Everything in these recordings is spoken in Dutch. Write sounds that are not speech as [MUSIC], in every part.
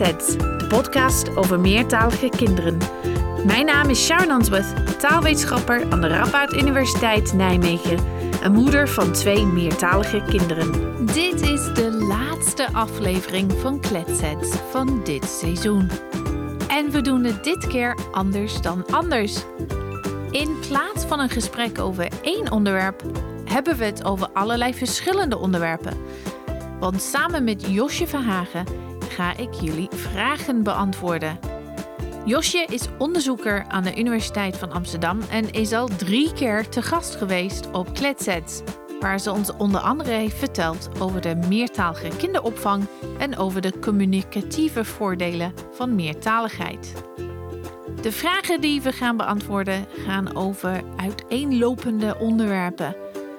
De podcast over meertalige kinderen. Mijn naam is Sharon Answorth, taalwetenschapper aan de Radboud Universiteit Nijmegen en moeder van twee meertalige kinderen. Dit is de laatste aflevering van Kletsets van dit seizoen. En we doen het dit keer anders dan anders. In plaats van een gesprek over één onderwerp, hebben we het over allerlei verschillende onderwerpen. Want samen met Josje Verhagen ga ik jullie vragen beantwoorden. Josje is onderzoeker aan de Universiteit van Amsterdam en is al drie keer te gast geweest op Kletsets, waar ze ons onder andere heeft verteld over de meertalige kinderopvang en over de communicatieve voordelen van meertaligheid. De vragen die we gaan beantwoorden gaan over uiteenlopende onderwerpen.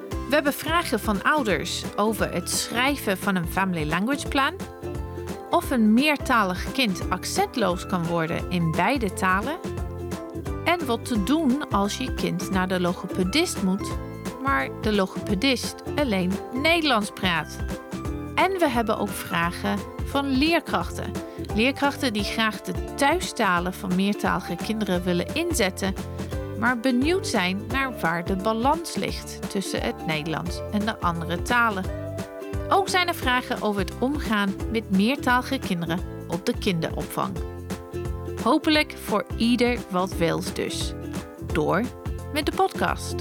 We hebben vragen van ouders over het schrijven van een family language plan, of een meertalig kind accentloos kan worden in beide talen, en wat te doen als je kind naar de logopedist moet, maar de logopedist alleen Nederlands praat. En we hebben ook vragen van leerkrachten. Leerkrachten die graag de thuistalen van meertalige kinderen willen inzetten, maar benieuwd zijn naar waar de balans ligt tussen het Nederlands en de andere talen. Ook zijn er vragen over het omgaan met meertalige kinderen op de kinderopvang. Hopelijk voor ieder wat wils dus. Door met de podcast.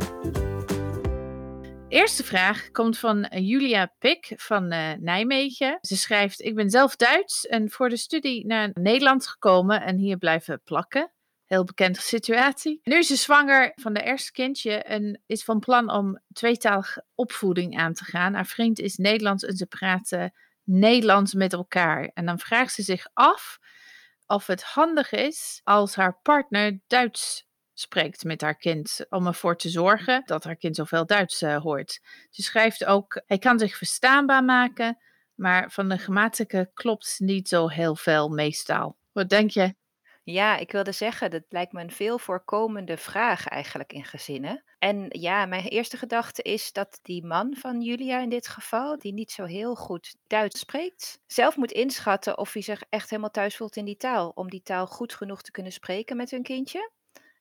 Eerste vraag komt van Julia Pik van uh, Nijmegen. Ze schrijft: Ik ben zelf Duits en voor de studie naar Nederland gekomen en hier blijven plakken. Heel bekende situatie. Nu is ze zwanger van de eerste kindje en is van plan om tweetalige opvoeding aan te gaan. Haar vriend is Nederlands en ze praten Nederlands met elkaar. En dan vraagt ze zich af of het handig is als haar partner Duits spreekt met haar kind om ervoor te zorgen dat haar kind zoveel Duits uh, hoort. Ze schrijft ook: hij kan zich verstaanbaar maken, maar van de grammatica klopt niet zo heel veel meestal. Wat denk je? Ja, ik wilde zeggen, dat lijkt me een veel voorkomende vraag eigenlijk in gezinnen. En ja, mijn eerste gedachte is dat die man van Julia in dit geval, die niet zo heel goed Duits spreekt, zelf moet inschatten of hij zich echt helemaal thuis voelt in die taal, om die taal goed genoeg te kunnen spreken met hun kindje.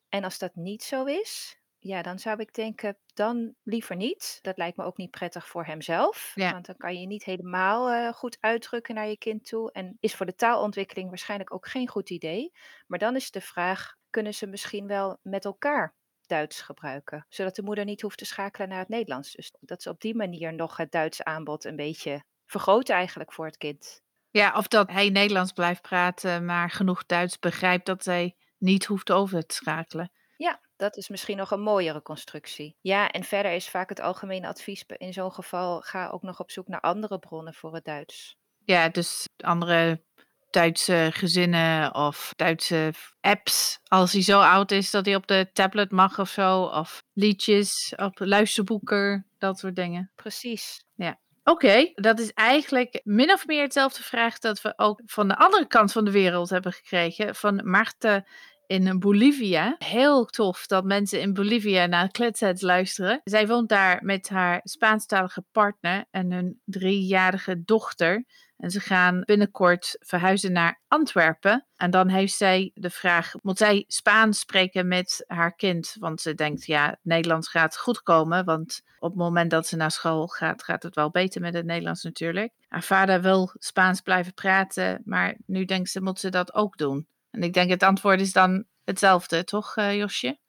En als dat niet zo is, ja, dan zou ik denken, dan liever niet. Dat lijkt me ook niet prettig voor hemzelf. Ja. Want dan kan je niet helemaal uh, goed uitdrukken naar je kind toe. En is voor de taalontwikkeling waarschijnlijk ook geen goed idee. Maar dan is de vraag, kunnen ze misschien wel met elkaar Duits gebruiken? Zodat de moeder niet hoeft te schakelen naar het Nederlands. Dus dat ze op die manier nog het Duits aanbod een beetje vergroten eigenlijk voor het kind. Ja, of dat hij Nederlands blijft praten, maar genoeg Duits begrijpt dat zij niet hoeft over te schakelen. Ja, dat is misschien nog een mooiere constructie. Ja, en verder is vaak het algemene advies in zo'n geval: ga ook nog op zoek naar andere bronnen voor het Duits. Ja, dus andere Duitse gezinnen of Duitse apps. Als hij zo oud is dat hij op de tablet mag of zo. Of liedjes op luisterboeken, dat soort dingen. Precies. Ja. Oké, dat is eigenlijk min of meer hetzelfde vraag dat we ook van de andere kant van de wereld hebben gekregen. Van Marta in Bolivia. Heel tof dat mensen in Bolivia naar Kletsets luisteren. Zij woont daar met haar Spaanstalige partner en hun driejarige dochter. En ze gaan binnenkort verhuizen naar Antwerpen. En dan heeft zij de vraag: moet zij Spaans spreken met haar kind? Want ze denkt, ja, Nederlands gaat goed komen. Want op het moment dat ze naar school gaat, gaat het wel beter met het Nederlands natuurlijk. Haar vader wil Spaans blijven praten, maar nu denkt ze, moet ze dat ook doen? En ik denk het antwoord is dan hetzelfde, toch, uh, Josje?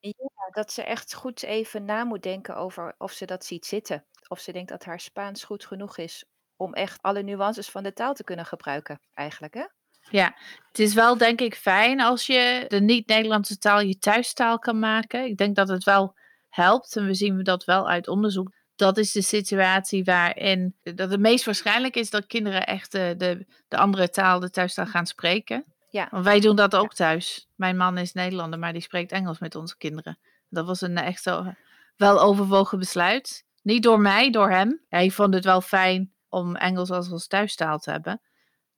Ja, dat ze echt goed even na moet denken over of ze dat ziet zitten. Of ze denkt dat haar Spaans goed genoeg is om echt alle nuances van de taal te kunnen gebruiken, eigenlijk, hè? Ja, het is wel denk ik fijn als je de niet-Nederlandse taal je thuistaal kan maken. Ik denk dat het wel helpt en we zien dat wel uit onderzoek. Dat is de situatie waarin dat het meest waarschijnlijk is dat kinderen echt de, de, de andere taal, de thuistaal gaan spreken. Ja. Want wij doen dat ook thuis. Mijn man is Nederlander, maar die spreekt Engels met onze kinderen. Dat was een echt zo wel overwogen besluit. Niet door mij, door hem. Hij vond het wel fijn om Engels als ons thuistaal te hebben.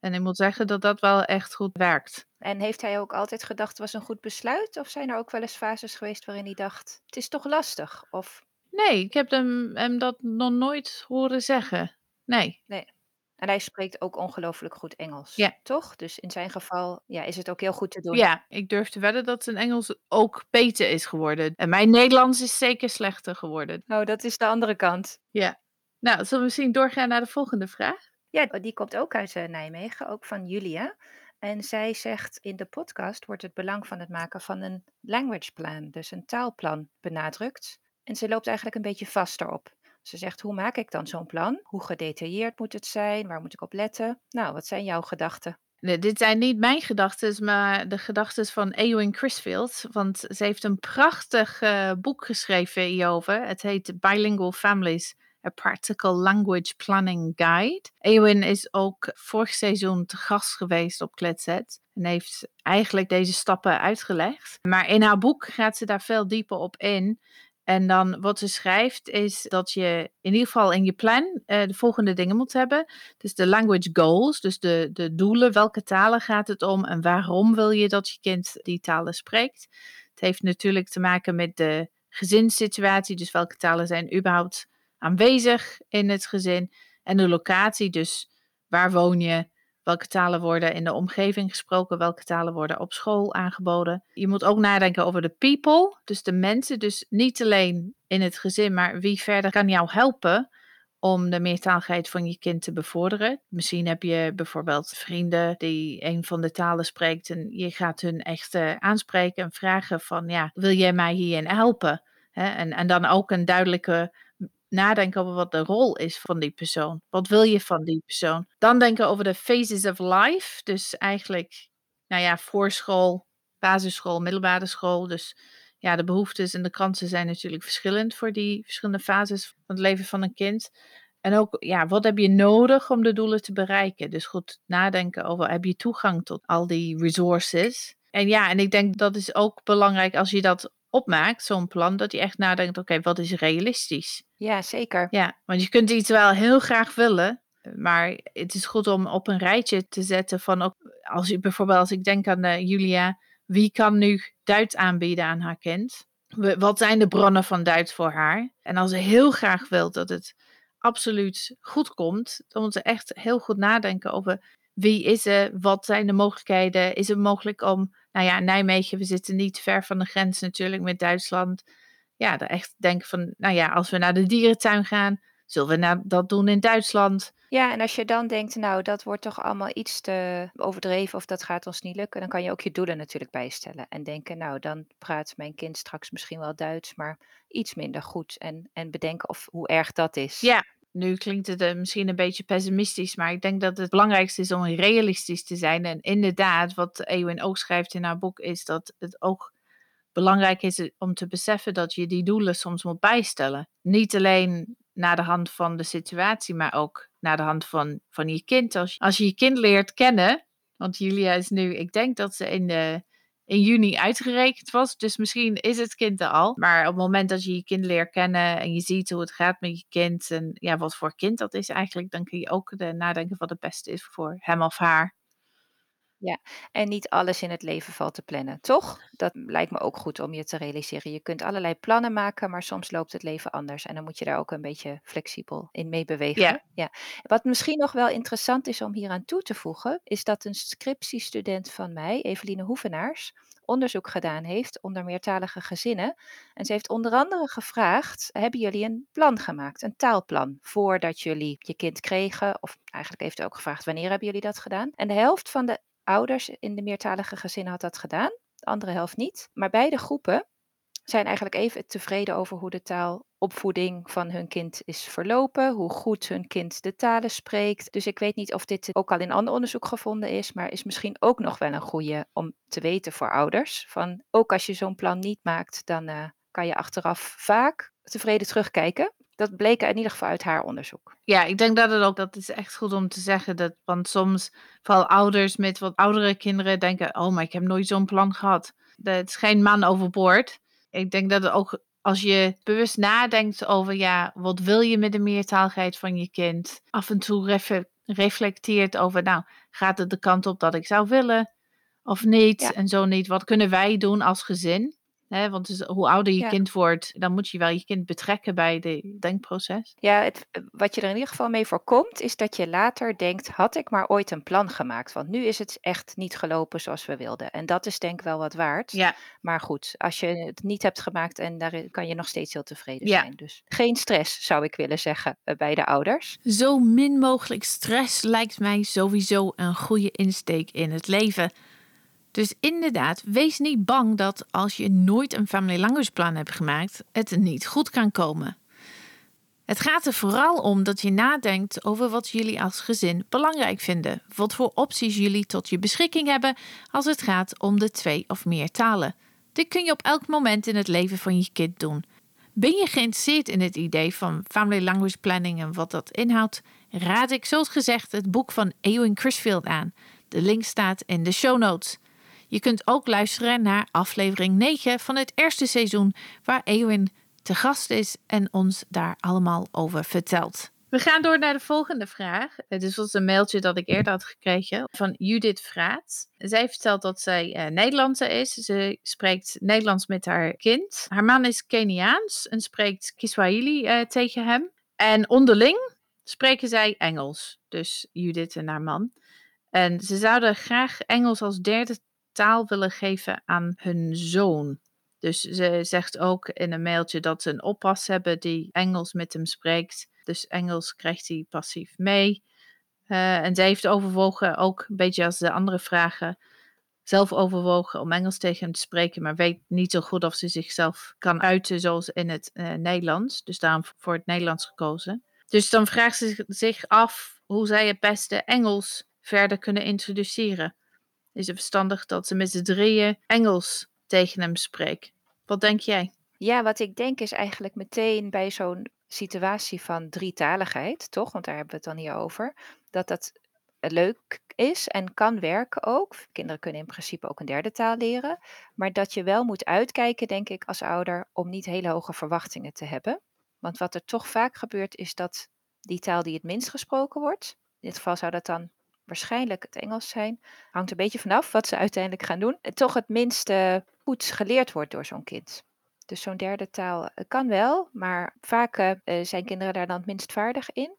En ik moet zeggen dat dat wel echt goed werkt. En heeft hij ook altijd gedacht, het was een goed besluit? Of zijn er ook wel eens fases geweest waarin hij dacht, het is toch lastig? Of... Nee, ik heb hem, hem dat nog nooit horen zeggen. Nee. Nee. En hij spreekt ook ongelooflijk goed Engels, Ja. toch? Dus in zijn geval, ja, is het ook heel goed te doen. Ja, ik durf te wedden dat zijn Engels ook beter is geworden. En mijn Nederlands is zeker slechter geworden. Oh, dat is de andere kant. Ja. Nou, zullen we misschien doorgaan naar de volgende vraag? Ja, die komt ook uit eh, Nijmegen, ook van Julia. En zij zegt in de podcast wordt het belang van het maken van een language plan, dus een taalplan, benadrukt. En ze loopt eigenlijk een beetje vast erop. Ze zegt, hoe maak ik dan zo'n plan? Hoe gedetailleerd moet het zijn? Waar moet ik op letten? Nou, wat zijn jouw gedachten? Nee, dit zijn niet mijn gedachten, maar de gedachten van Eowyn Crisfield. Want ze heeft een prachtig uh, boek geschreven hierover. Het heet Bilingual Families. A Practical Language Planning Guide. Eowyn is ook vorig seizoen te gast geweest op Kletset en heeft eigenlijk deze stappen uitgelegd. Maar in haar boek gaat ze daar veel dieper op in. En dan wat ze schrijft is dat je in ieder geval in je plan uh, de volgende dingen moet hebben. Dus de language goals, dus de, de doelen, welke talen gaat het om en waarom wil je dat je kind die talen spreekt. Het heeft natuurlijk te maken met de gezinssituatie, dus welke talen zijn überhaupt aanwezig in het gezin. En de locatie, dus waar woon je, welke talen worden in de omgeving gesproken, welke talen worden op school aangeboden. Je moet ook nadenken over de people, dus de mensen, dus niet alleen in het gezin, maar wie verder kan jou helpen om de meertaligheid van je kind te bevorderen. Misschien heb je bijvoorbeeld vrienden die een van de talen spreekt en je gaat hun echt uh, aanspreken en vragen van ja, wil jij mij hierin helpen? en, en dan ook een duidelijke nadenken over wat de rol is van die persoon. Wat wil je van die persoon? Dan denken over de phases of life. Dus eigenlijk, nou ja, voorschool, basisschool, middelbare school. Dus ja, de behoeftes en de kansen zijn natuurlijk verschillend voor die verschillende fases van het leven van een kind. En ook, ja, wat heb je nodig om de doelen te bereiken? Dus goed nadenken over, heb je toegang tot al die resources? En ja, en ik denk dat is ook belangrijk als je dat opmaakt, zo'n plan, dat je echt nadenkt, oké, wat is realistisch? Ja, zeker. Ja, want je kunt iets wel heel graag willen, maar het is goed om op een rijtje te zetten van, ook, als je bijvoorbeeld, als ik denk aan uh, Julia, wie kan nu Duits aanbieden aan haar kind? Wat zijn de bronnen van Duits voor haar? En als ze heel graag wil dat het absoluut goed komt, dan moet ze echt heel goed nadenken over wie is ze, wat zijn de mogelijkheden? Is het mogelijk om nou ja, Nijmegen, we zitten niet ver van de grens natuurlijk met Duitsland. Ja, dan echt denken van, nou ja, als we naar de dierentuin gaan, zullen we nou dat doen in Duitsland? Ja, en als je dan denkt, nou, dat wordt toch allemaal iets te overdreven of dat gaat ons niet lukken, dan kan je ook je doelen natuurlijk bijstellen. En denken, nou, dan praat mijn kind straks misschien wel Duits, maar iets minder goed. En, en bedenken of hoe erg dat is. Ja, nu klinkt het uh, misschien een beetje pessimistisch, maar ik denk dat het belangrijkste is om realistisch te zijn. En inderdaad, wat Eowyn ook schrijft in haar boek, is dat het ook belangrijk is om te beseffen dat je die doelen soms moet bijstellen. Niet alleen naar de hand van de situatie, maar ook naar de hand van, van je kind. Als, als je je kind leert kennen, want Julia is nu, ik denk dat ze in de in juni uitgerekend was. Dus misschien is het kind er al. Maar op het moment dat je je kind leert kennen en je ziet hoe het gaat met je kind en ja, wat voor kind dat is eigenlijk, dan kun je ook de nadenken wat het beste is voor hem of haar. Ja, en niet alles in het leven valt te plannen, toch? Dat lijkt me ook goed om je te realiseren. Je kunt allerlei plannen maken, maar soms loopt het leven anders. En dan moet je daar ook een beetje flexibel in mee bewegen. Ja. ja. Wat misschien nog wel interessant is om hier aan toe te voegen, is dat een scriptiestudent van mij, Eveline Hoevenaars, onderzoek gedaan heeft onder meertalige gezinnen. En ze heeft onder andere gevraagd: hebben jullie een plan gemaakt, een taalplan, voordat jullie je kind kregen? Of eigenlijk heeft ze ook gevraagd: wanneer hebben jullie dat gedaan? En de helft van de ouders in de meertalige gezinnen had dat gedaan, de andere helft niet. Maar beide groepen zijn eigenlijk even tevreden over hoe de taalopvoeding van hun kind is verlopen, hoe goed hun kind de talen spreekt. Dus ik weet niet of dit ook al in ander onderzoek gevonden is, maar is misschien ook nog wel een goede om te weten voor ouders. Van ook als je zo'n plan niet maakt, dan uh, kan je achteraf vaak tevreden terugkijken. Dat bleek in ieder geval uit haar onderzoek. Ja, ik denk dat het ook, dat is echt goed om te zeggen. Dat, want soms, vooral ouders met wat oudere kinderen, denken: Oh, maar ik heb nooit zo'n plan gehad. Het is geen man overboord. Ik denk dat het ook, als je bewust nadenkt over: Ja, wat wil je met de meertaligheid van je kind? Af en toe reflecteert over: Nou, gaat het de kant op dat ik zou willen? Of niet? Ja. En zo niet. Wat kunnen wij doen als gezin? Hè, want dus hoe ouder je Ja. kind wordt, dan moet je wel je kind betrekken bij de denkproces. Ja, het, eh, wat je er in ieder geval mee voorkomt, is dat je later denkt: had ik maar ooit een plan gemaakt? Want nu is het echt niet gelopen zoals we wilden. En dat is denk ik wel wat waard. Ja, Maar goed, als je het niet hebt gemaakt en daar kan je nog steeds heel tevreden Ja. zijn. Dus geen stress, zou ik willen zeggen, eh, bij de ouders. zo min mogelijk stress lijkt mij sowieso een goede insteek in het leven. Dus inderdaad, wees niet bang dat als je nooit een family language plan hebt gemaakt, het niet goed kan komen. Het gaat er vooral om dat je nadenkt over wat jullie als gezin belangrijk vinden, wat voor opties jullie tot je beschikking hebben als het gaat om de twee of meer talen. Dit kun je op elk moment in het leven van je kind doen. Ben je geïnteresseerd in het idee van family language planning en wat dat inhoudt? Raad ik zoals gezegd het boek van Eowyn Crisfield aan. De link staat in de show notes. Je kunt ook luisteren naar aflevering 9 van het eerste seizoen, waar Eowyn te gast is en ons daar allemaal over vertelt. We gaan door naar de volgende vraag. Is was een mailtje dat ik eerder had gekregen van Judith Vraat. Zij vertelt dat zij eh, Nederlandse is. Ze spreekt Nederlands met haar kind. Haar man is Keniaans en spreekt Kiswahili eh, tegen hem. En onderling spreken zij Engels. Dus Judith en haar man. En ze zouden graag Engels als derde taal willen geven aan hun zoon. Dus ze zegt ook in een mailtje dat ze een oppas hebben die Engels met hem spreekt. Dus Engels krijgt hij passief mee. Eh, en zij heeft overwogen, ook een beetje als de andere vragen, zelf overwogen om Engels tegen hem te spreken, maar weet niet zo goed of ze zichzelf kan uiten zoals in het eh, Nederlands. Dus daarom voor het Nederlands gekozen. Dus dan vraagt ze zich af hoe zij het beste Engels verder kunnen introduceren. Is het verstandig dat ze met z'n drieën Engels tegen hem spreekt? Wat denk jij? Ja, wat ik denk is eigenlijk meteen bij zo'n situatie van drietaligheid, toch? Want daar hebben we het dan hier over. Dat dat leuk is en kan werken ook. Kinderen kunnen in principe ook een derde taal leren. Maar dat je wel moet uitkijken, denk ik, als ouder, om niet hele hoge verwachtingen te hebben. Want wat er toch vaak gebeurt, is dat die taal die het minst gesproken wordt, in dit geval zou dat dan waarschijnlijk het Engels zijn, hangt een beetje vanaf wat ze uiteindelijk gaan doen, toch het minste goed geleerd wordt door zo'n kind. Dus zo'n derde taal eh, kan wel, maar vaak eh, eh, zijn kinderen daar dan het minst vaardig in.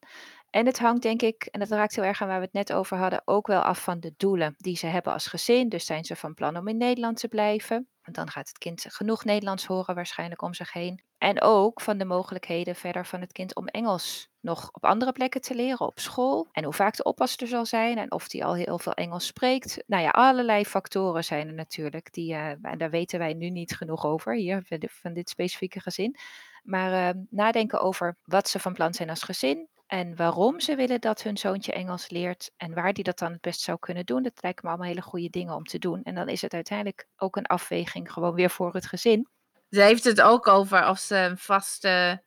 En het hangt denk ik, en dat raakt heel erg aan waar we het net over hadden, ook wel af van de doelen die ze hebben als gezin. Dus zijn ze van plan om in Nederland te blijven? Want dan gaat het kind genoeg Nederlands horen waarschijnlijk om zich heen. En ook van de mogelijkheden verder van het kind om Engels nog op andere plekken te leren op school. En hoe vaak de oppas er zal zijn en of die al heel veel Engels spreekt. Nou ja, allerlei factoren zijn er natuurlijk. Die, uh, en daar weten wij nu niet genoeg over hier van dit specifieke gezin. Maar uh, nadenken over wat ze van plan zijn als gezin. En waarom ze willen dat hun zoontje Engels leert en waar die dat dan het best zou kunnen doen. Dat lijken me allemaal hele goede dingen om te doen. En dan is het uiteindelijk ook een afweging gewoon weer voor het gezin. Ze heeft het ook over of ze een vaste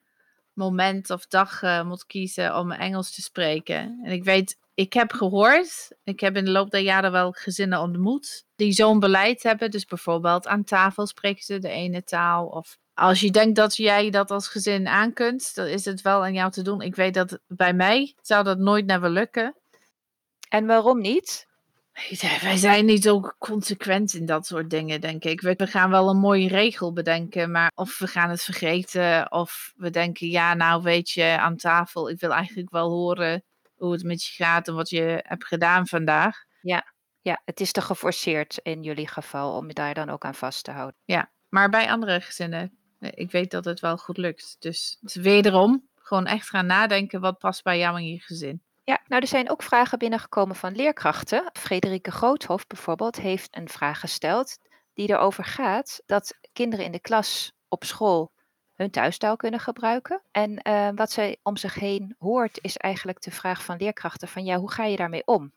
moment of dag uh, moet kiezen om Engels te spreken. En ik weet, ik heb gehoord, ik heb in de loop der jaren wel gezinnen ontmoet die zo'n beleid hebben. Dus bijvoorbeeld aan tafel spreken ze de ene taal. Of als je denkt dat jij dat als gezin aan kunt, dan is het wel aan jou te doen. Ik weet dat bij mij zou dat nooit never lukken. En waarom niet? Wij zijn niet zo consequent in dat soort dingen, denk ik. We gaan wel een mooie regel bedenken, maar of we gaan het vergeten, of we denken, ja, nou weet je, aan tafel, ik wil eigenlijk wel horen hoe het met je gaat en wat je hebt gedaan vandaag. Ja, ja het is te geforceerd in jullie geval om je daar dan ook aan vast te houden. Ja, maar bij andere gezinnen, ik weet dat het wel goed lukt. Dus, wederom, gewoon echt gaan nadenken, wat past bij jou en je gezin. Ja, nou er zijn ook vragen binnengekomen van leerkrachten. Frederike Groothof bijvoorbeeld heeft een vraag gesteld die erover gaat dat kinderen in de klas op school hun thuistaal kunnen gebruiken. En uh, wat zij om zich heen hoort is eigenlijk de vraag van leerkrachten van ja, hoe ga je daarmee om?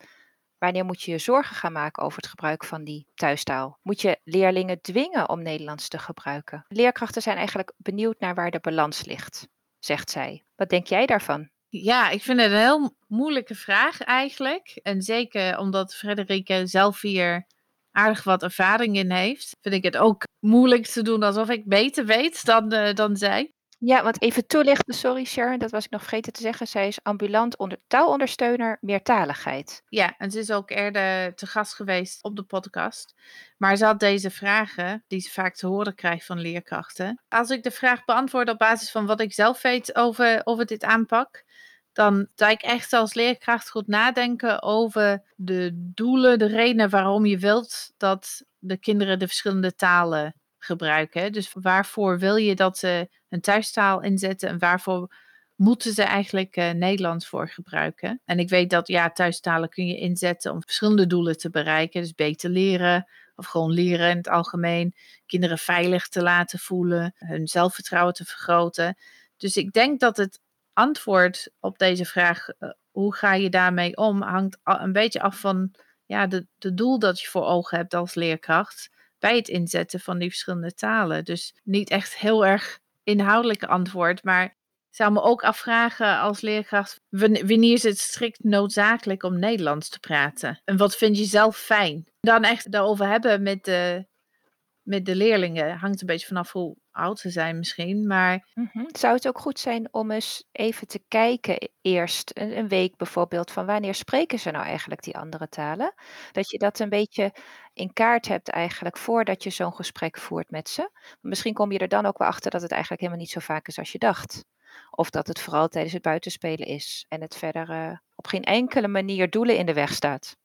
Wanneer moet je je zorgen gaan maken over het gebruik van die thuistaal? Moet je leerlingen dwingen om Nederlands te gebruiken? Leerkrachten zijn eigenlijk benieuwd naar waar de balans ligt, zegt zij. Wat denk jij daarvan? Ja, ik vind het een heel moeilijke vraag eigenlijk. En zeker omdat Frederike zelf hier aardig wat ervaring in heeft, vind ik het ook moeilijk te doen alsof ik beter weet dan, uh, dan zij. Ja, want even toelichten, sorry Sharon, dat was ik nog vergeten te zeggen. Zij is ambulant onder taalondersteuner meertaligheid. Ja, en ze is ook eerder te gast geweest op de podcast. Maar ze had deze vragen, die ze vaak te horen krijgt van leerkrachten. Als ik de vraag beantwoord op basis van wat ik zelf weet over, over dit aanpak, dan zou ik echt als leerkracht goed nadenken over de doelen, de redenen waarom je wilt dat de kinderen de verschillende talen gebruiken. Dus waarvoor wil je dat ze een thuistaal inzetten en waarvoor moeten ze eigenlijk uh, Nederlands voor gebruiken. En ik weet dat ja, thuistalen kun je inzetten om verschillende doelen te bereiken. Dus beter leren of gewoon leren in het algemeen. Kinderen veilig te laten voelen, hun zelfvertrouwen te vergroten. Dus ik denk dat het antwoord op deze vraag, uh, hoe ga je daarmee om, hangt een beetje af van ja, de, de doel dat je voor ogen hebt als leerkracht bij het inzetten van die verschillende talen. Dus niet echt heel erg inhoudelijk antwoord, maar zou me ook afvragen als leerkracht, wanneer is het strikt noodzakelijk om Nederlands te praten? En wat vind je zelf fijn? Dan echt daarover hebben met de, met de leerlingen. Hangt een beetje vanaf hoe oud ze zijn misschien, maar... Mm-hmm. Zou het ook goed zijn om eens even te kijken e-, eerst, een, een, week bijvoorbeeld, van wanneer spreken ze nou eigenlijk die andere talen? Dat je dat een beetje in kaart hebt eigenlijk voordat je zo'n gesprek voert met ze. Misschien kom je er dan ook wel achter dat het eigenlijk helemaal niet zo vaak is als je dacht. Of dat het vooral tijdens het buitenspelen is en het verder uh, op geen enkele manier doelen in de weg staat.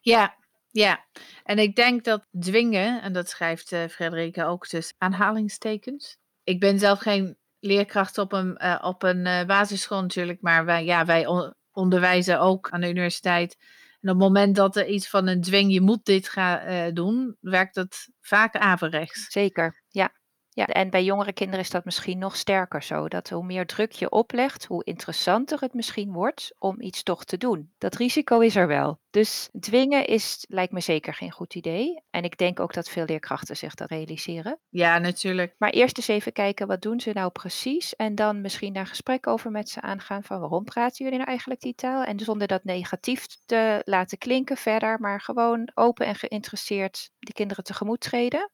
Ja, ja, en ik denk dat dwingen, en dat schrijft uh, Frederike ook dus aanhalingstekens. Ik ben zelf geen leerkracht op een, uh, op een uh, basisschool natuurlijk, maar wij, ja, wij on onderwijzen ook aan de universiteit. En op het moment dat er iets van een dwing, je moet dit gaan doen, werkt dat vaak averechts. Zeker, ja. Ja, en bij jongere kinderen is dat misschien nog sterker zo. Dat hoe meer druk je oplegt, hoe interessanter het misschien wordt om iets toch te doen. Dat risico is er wel. Dus dwingen is, lijkt me zeker geen goed idee. En ik denk ook dat veel leerkrachten zich dat realiseren. Ja, natuurlijk. Maar eerst eens even kijken, wat doen ze nou precies? En dan misschien daar gesprek over met ze aangaan van waarom praten jullie nou eigenlijk die taal? En zonder dat negatief te laten klinken verder, maar gewoon open en geïnteresseerd de kinderen tegemoet treden.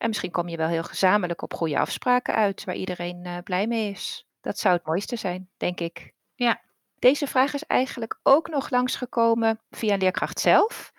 En misschien kom je wel heel gezamenlijk op goede afspraken uit waar iedereen uh, blij mee is. Dat zou het mooiste zijn, denk ik. Ja. Deze vraag is eigenlijk ook nog langsgekomen via een leerkracht zelf.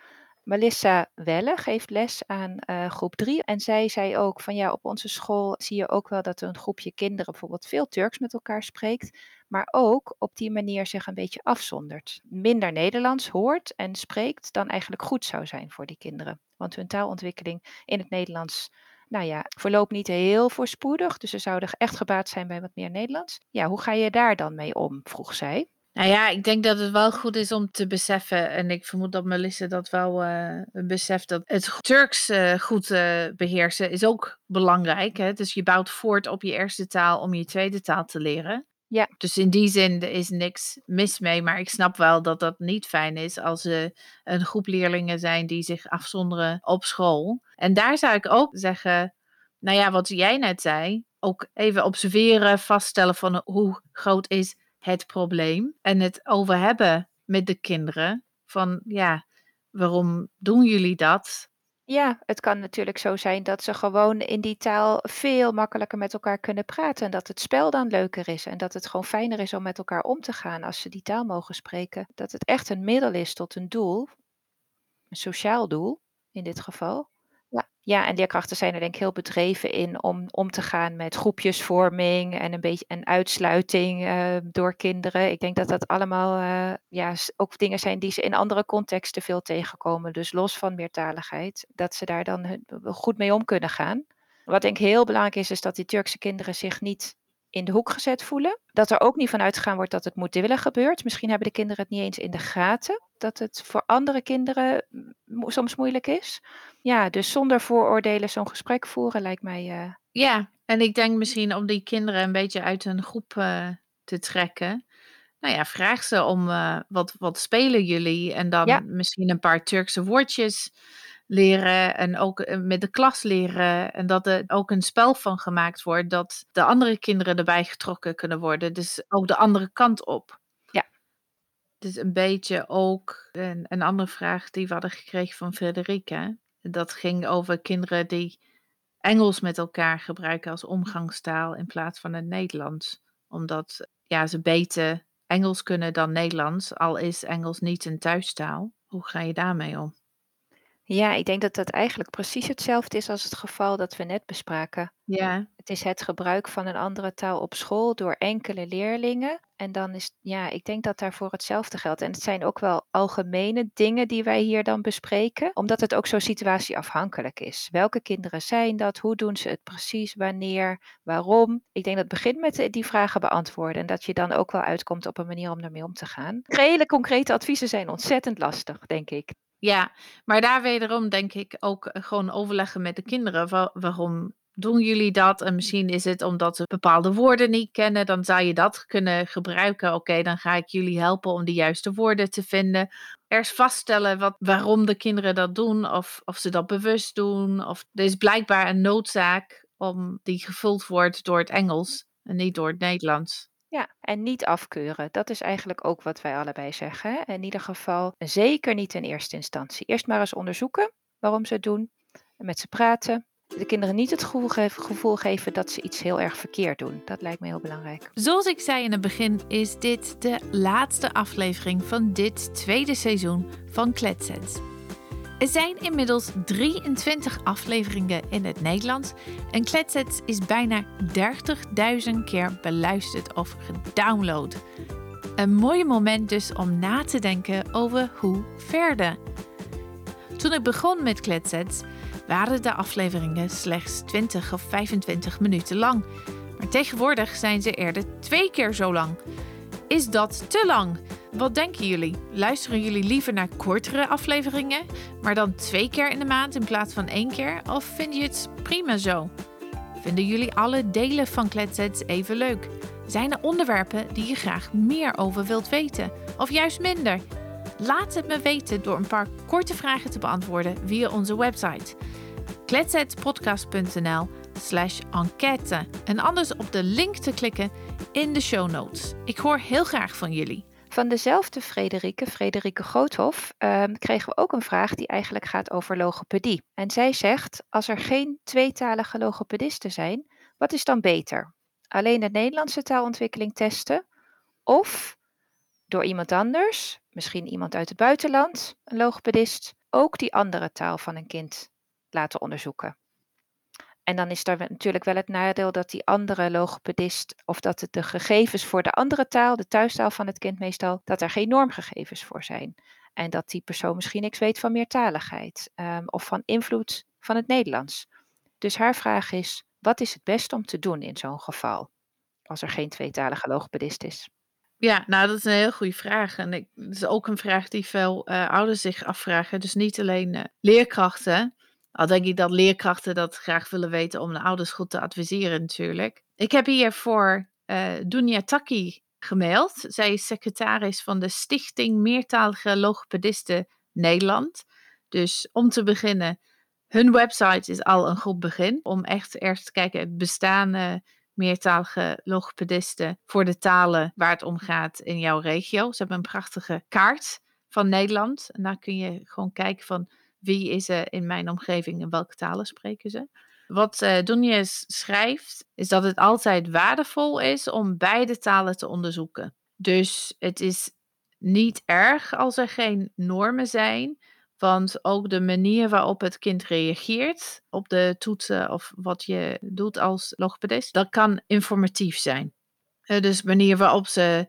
Melissa Welle geeft les aan uh, groep 3 en zij zei ook van ja, op onze school zie je ook wel dat een groepje kinderen bijvoorbeeld veel Turks met elkaar spreekt, maar ook op die manier zich een beetje afzondert. Minder Nederlands hoort en spreekt dan eigenlijk goed zou zijn voor die kinderen. Want hun taalontwikkeling in het Nederlands nou ja, verloopt niet heel voorspoedig. Dus ze zouden echt gebaat zijn bij wat meer Nederlands. Ja, hoe ga je daar dan mee om? vroeg zij. Nou ja, ik denk dat het wel goed is om te beseffen, en ik vermoed dat Melissa dat wel uh, beseft, dat het Turks uh, goed uh, beheersen is ook belangrijk. Hè? Dus je bouwt voort op je eerste taal om je tweede taal te leren. Ja. Dus in die zin is niks mis mee, maar ik snap wel dat dat niet fijn is als er een groep leerlingen zijn die zich afzonderen op school. En daar zou ik ook zeggen, nou ja, wat jij net zei, ook even observeren, vaststellen van hoe groot is het probleem en het over hebben met de kinderen van ja, waarom doen jullie dat? Ja, het kan natuurlijk zo zijn dat ze gewoon in die taal veel makkelijker met elkaar kunnen praten. En dat het spel dan leuker is. En dat het gewoon fijner is om met elkaar om te gaan als ze die taal mogen spreken. Dat het echt een middel is tot een doel. Een sociaal doel in dit geval. Ja, en leerkrachten zijn er denk ik heel bedreven in om om te gaan met groepjesvorming en een beetje en uitsluiting uh, door kinderen. Ik denk dat dat allemaal uh, ja, ook dingen zijn die ze in andere contexten veel tegenkomen. Dus los van meertaligheid, dat ze daar dan goed mee om kunnen gaan. Wat denk ik heel belangrijk is, is dat die Turkse kinderen zich niet in de hoek gezet voelen. Dat er ook niet van uitgegaan wordt dat het moedwillig gebeurt. Misschien hebben de kinderen het niet eens in de gaten. Dat het voor andere kinderen soms moeilijk is. Ja, dus zonder vooroordelen zo'n gesprek voeren lijkt mij. Uh... Ja, en ik denk misschien om die kinderen een beetje uit hun groep uh, te trekken. Nou ja, vraag ze om uh, wat, wat spelen jullie? En dan ja. misschien een paar Turkse woordjes leren en ook eh, met de klas leren. En dat er ook een spel van gemaakt wordt dat de andere kinderen erbij getrokken kunnen worden. Dus ook de andere kant op. Ja. Dus een beetje ook een, een andere vraag die we hadden gekregen van Frederike. Dat ging over kinderen die Engels met elkaar gebruiken als omgangstaal in plaats van het Nederlands. Omdat ja, ze beter Engels kunnen dan Nederlands, al is Engels niet een thuistaal. Hoe ga je daarmee om? Ja, ik denk dat dat eigenlijk precies hetzelfde is als het geval dat we net bespraken. Ja, Het is het gebruik van een andere taal op school door enkele leerlingen. En dan is, ja, ik denk dat daarvoor hetzelfde geldt. En het zijn ook wel algemene dingen die wij hier dan bespreken, omdat het ook zo situatieafhankelijk is. Welke kinderen zijn dat? Hoe doen ze het precies? Wanneer? Waarom? Ik denk dat het begint met die vragen beantwoorden en dat je dan ook wel uitkomt op een manier om ermee om te gaan. Hele concrete adviezen zijn ontzettend lastig, denk ik. Ja, maar daar wederom denk ik ook eh, gewoon overleggen met de kinderen. Wa- waarom doen jullie dat? En misschien is het omdat ze bepaalde woorden niet kennen. Dan zou je dat kunnen gebruiken. Oké, dan ga ik jullie helpen om de juiste woorden te vinden. Eerst vaststellen wat, waarom de kinderen dat doen. Of, of ze dat bewust doen. Of er is blijkbaar een noodzaak om die gevuld wordt door het Engels en niet door het Nederlands. Ja, en niet afkeuren. Dat is eigenlijk ook wat wij allebei zeggen. In ieder geval, zeker niet in eerste instantie. Eerst maar eens onderzoeken waarom ze het doen. En met ze praten. De kinderen niet het gevoel geven, gevoel geven dat ze iets heel erg verkeerd doen. Dat lijkt me heel belangrijk. Zoals ik zei in het begin, is dit de laatste aflevering van dit tweede seizoen van Kletsens. Er zijn inmiddels 23 afleveringen in het Nederlands en Kletsets is bijna 30.000 keer beluisterd of gedownload. Een mooi moment dus om na te denken over hoe verder. Toen ik begon met Kletsets waren de afleveringen slechts 20 of 25 minuten lang. Maar tegenwoordig zijn ze eerder twee keer zo lang. Is dat te lang? Wat denken jullie? Luisteren jullie liever naar kortere afleveringen, maar dan twee keer in de maand in plaats van één keer? Of vind je het prima zo? Vinden jullie alle delen van Kletsets even leuk? Zijn er onderwerpen die je graag meer over wilt weten? Of juist minder? Laat het me weten door een paar korte vragen te beantwoorden via onze website kletsetpodcast.nl slash enquête en anders op de link te klikken in de show notes. Ik hoor heel graag van jullie. Van dezelfde Frederike, Frederike Groothof, ehm, kregen we ook een vraag die eigenlijk gaat over logopedie. En zij zegt, als er geen tweetalige logopedisten zijn, wat is dan beter? Alleen de Nederlandse taalontwikkeling testen of door iemand anders, misschien iemand uit het buitenland, een logopedist, ook die andere taal van een kind laten onderzoeken. En dan is er natuurlijk wel het nadeel dat die andere logopedist, of dat het de gegevens voor de andere taal, de thuistaal van het kind meestal, dat er geen normgegevens voor zijn. En dat die persoon misschien niks weet van meertaligheid um, of van invloed van het Nederlands. Dus haar vraag is, wat is het best om te doen in zo'n geval, als er geen tweetalige logopedist is? Ja, nou dat is een heel goede vraag. En ik, dat is ook een vraag die veel uh, ouders zich afvragen. Dus niet alleen uh, leerkrachten, al denk ik dat leerkrachten dat graag willen weten om de ouders goed te adviseren natuurlijk. Ik heb hier voor uh, Dunia Taki gemaild. Zij is secretaris van de Stichting Meertalige Logopedisten Nederland. Dus om te beginnen, hun website is al een goed begin. Om echt eerst te kijken, bestaan meertalige logopedisten voor de talen waar het om gaat in jouw regio. Ze hebben een prachtige kaart van Nederland. En daar kun je gewoon kijken van wie is er in mijn omgeving en welke talen spreken ze. Wat uh, schrijft, is dat het altijd waardevol is om beide talen te onderzoeken. Dus het is niet erg als er geen normen zijn, want ook de manier waarop het kind reageert op de toetsen of wat je doet als logopedist, dat kan informatief zijn. Uh, dus de manier waarop ze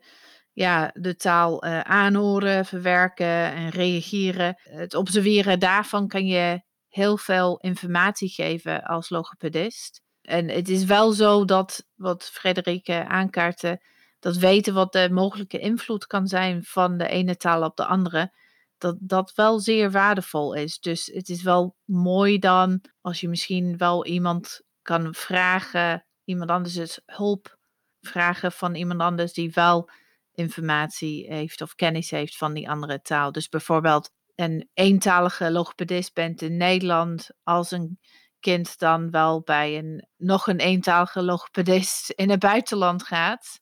ja, de taal uh, aanhoren, verwerken en reageren. Het observeren daarvan kan je heel veel informatie geven als logopedist. En het is wel zo dat, wat Frederike aankaartte, dat weten wat de mogelijke invloed kan zijn van de ene taal op de andere, dat dat wel zeer waardevol is. Dus het is wel mooi dan als je misschien wel iemand kan vragen, iemand anders hulp vragen van iemand anders die wel informatie heeft of kennis heeft van die andere taal. Dus bijvoorbeeld een eentalige logopedist bent in Nederland, als een kind dan wel bij een nog een eentalige logopedist in het buitenland gaat.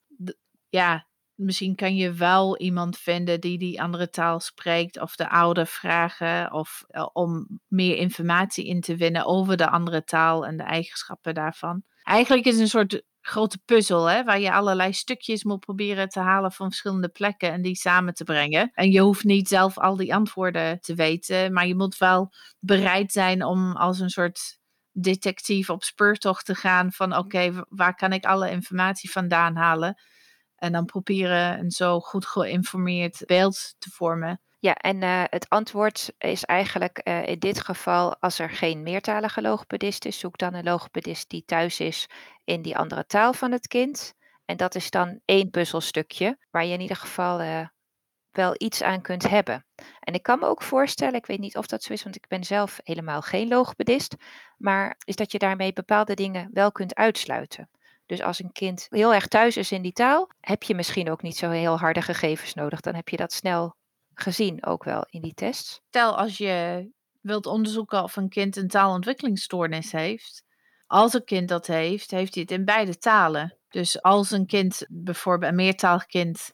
Ja, misschien kan je wel iemand vinden die die andere taal spreekt, of de ouder vragen, of eh, om meer informatie in te winnen over de andere taal en de eigenschappen daarvan. Eigenlijk is een soort grote puzzel, hè, waar je allerlei stukjes moet proberen te halen van verschillende plekken en die samen te brengen. En je hoeft niet zelf al die antwoorden te weten, maar je moet wel bereid zijn om als een soort detectief op speurtocht te gaan van oké, waar kan ik alle informatie vandaan halen? En dan proberen een zo goed geïnformeerd beeld te vormen. Ja, en uh, het antwoord is eigenlijk uh, in dit geval, als er geen meertalige logopedist is, zoek dan een logopedist die thuis is in die andere taal van het kind. En dat is dan één puzzelstukje waar je in ieder geval uh, wel iets aan kunt hebben. En ik kan me ook voorstellen, ik weet niet of dat zo is, want ik ben zelf helemaal geen logopedist, maar is dat je daarmee bepaalde dingen wel kunt uitsluiten. Dus als een kind heel erg thuis is in die taal, heb je misschien ook niet zo heel harde gegevens nodig. Dan heb je dat snel gezien ook wel in die tests. Stel als je wilt onderzoeken of een kind een taalontwikkelingsstoornis heeft. Als een kind dat heeft, heeft hij het in beide talen. Dus als een kind, bijvoorbeeld een meertalig kind,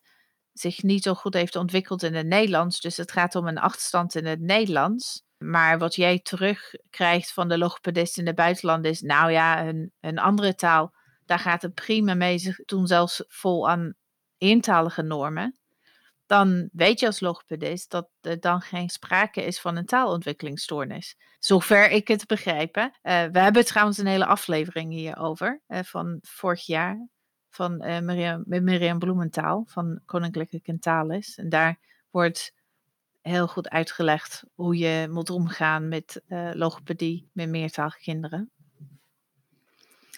zich niet zo goed heeft ontwikkeld in het Nederlands, dus het gaat om een achterstand in het Nederlands. Maar wat jij terugkrijgt van de logopedist in het buitenland is, nou ja, een, een andere taal, daar gaat het prima mee. Ze doen zelfs vol aan eentalige normen dan weet je als logopedist dat er dan geen sprake is van een taalontwikkelingsstoornis. Zover ik het begrijp. Uh, we hebben trouwens een hele aflevering hierover uh, van vorig jaar van uh, Miriam, Bloementaal van Koninklijke Kentalis. En daar wordt heel goed uitgelegd hoe je moet omgaan met logopedie met meertalige kinderen.